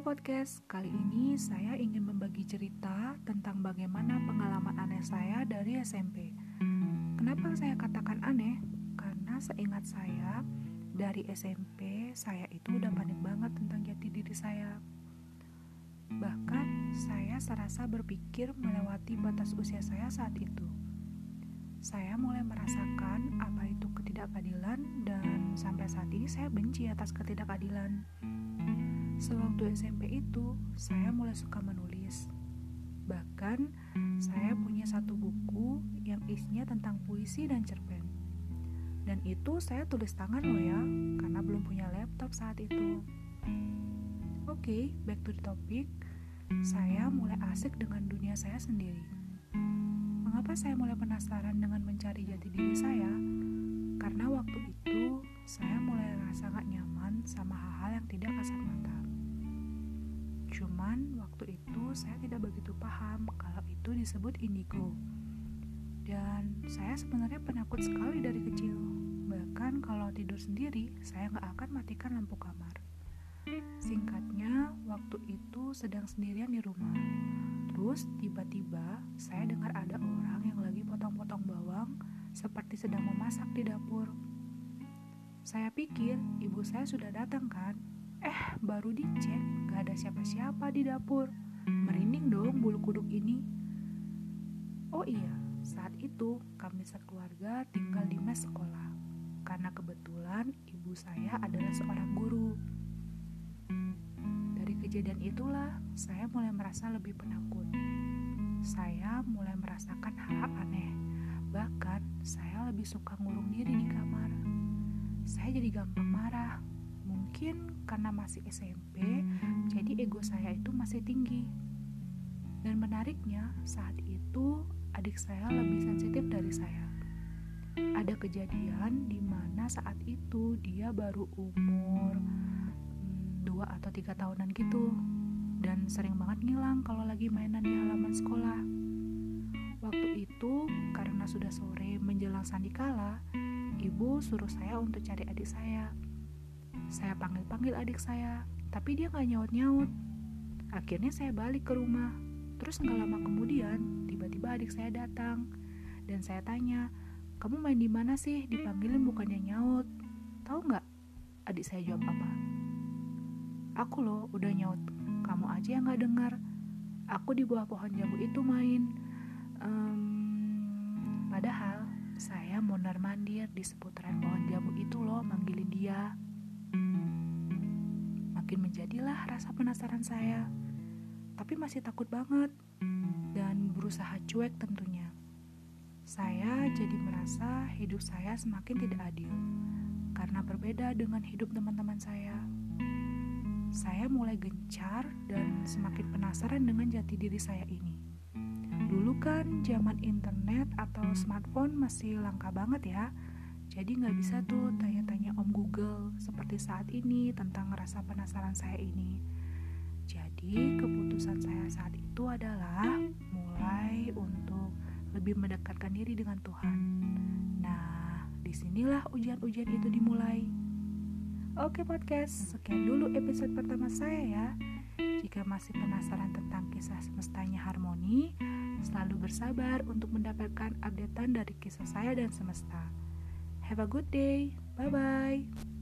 podcast, kali ini saya ingin membagi cerita tentang bagaimana pengalaman aneh saya dari SMP. Kenapa saya katakan aneh? Karena seingat saya, dari SMP saya itu udah panik banget tentang jati diri saya. Bahkan saya serasa berpikir melewati batas usia saya saat itu. Saya mulai merasakan apa itu ketidakadilan dan sampai saat ini saya benci atas ketidakadilan. Sewaktu SMP itu, saya mulai suka menulis. Bahkan, saya punya satu buku yang isinya tentang puisi dan cerpen. Dan itu saya tulis tangan loh ya, karena belum punya laptop saat itu. Oke, okay, back to the topic. Saya mulai asik dengan dunia saya sendiri. Mengapa saya mulai penasaran dengan mencari jati diri saya? Karena waktu itu saya mulai rasa gak nyaman sama hal-hal yang tidak kasat mata. Cuman waktu itu saya tidak begitu paham kalau itu disebut indigo. Dan saya sebenarnya penakut sekali dari kecil. Bahkan kalau tidur sendiri, saya nggak akan matikan lampu kamar. Singkatnya, waktu itu sedang sendirian di rumah. Terus tiba-tiba saya dengar ada orang yang lagi potong-potong bawang seperti sedang memasak di dapur. Saya pikir ibu saya sudah datang kan, Eh, baru dicek, gak ada siapa-siapa di dapur. Merinding dong bulu kuduk ini. Oh iya, saat itu kami sekeluarga tinggal di mes sekolah. Karena kebetulan ibu saya adalah seorang guru. Dari kejadian itulah, saya mulai merasa lebih penakut. Saya mulai merasakan hal-hal aneh. Bahkan, saya lebih suka ngurung diri di kamar. Saya jadi gampang marah Mungkin karena masih SMP, jadi ego saya itu masih tinggi. Dan menariknya, saat itu adik saya lebih sensitif dari saya. Ada kejadian di mana saat itu dia baru umur hmm, dua atau tiga tahunan gitu dan sering banget ngilang kalau lagi mainan di halaman sekolah. Waktu itu karena sudah sore menjelang sandikala, ibu suruh saya untuk cari adik saya. Saya panggil-panggil adik saya, tapi dia gak nyaut-nyaut. Akhirnya saya balik ke rumah. Terus nggak lama kemudian, tiba-tiba adik saya datang. Dan saya tanya, kamu main di mana sih? Dipanggilin bukannya nyaut. Tahu nggak? Adik saya jawab apa? Aku loh, udah nyaut. Kamu aja yang nggak dengar. Aku di bawah pohon jambu itu main. Um, padahal saya mondar mandir di seputaran pohon jambu itu loh manggilin dia. Makin menjadilah rasa penasaran saya, tapi masih takut banget dan berusaha cuek tentunya. Saya jadi merasa hidup saya semakin tidak adil karena berbeda dengan hidup teman-teman saya. Saya mulai gencar dan semakin penasaran dengan jati diri saya ini. Dulu kan zaman internet atau smartphone masih langka banget ya, jadi nggak bisa tuh tanya-tanya Om Google seperti saat ini tentang rasa penasaran saya ini. Jadi keputusan saya saat itu adalah mulai untuk lebih mendekatkan diri dengan Tuhan. Nah, di sinilah ujian-ujian itu dimulai. Oke podcast, sekian dulu episode pertama saya ya. Jika masih penasaran tentang kisah semestanya harmoni, selalu bersabar untuk mendapatkan updatean dari kisah saya dan semesta. Have a good day. Bye bye.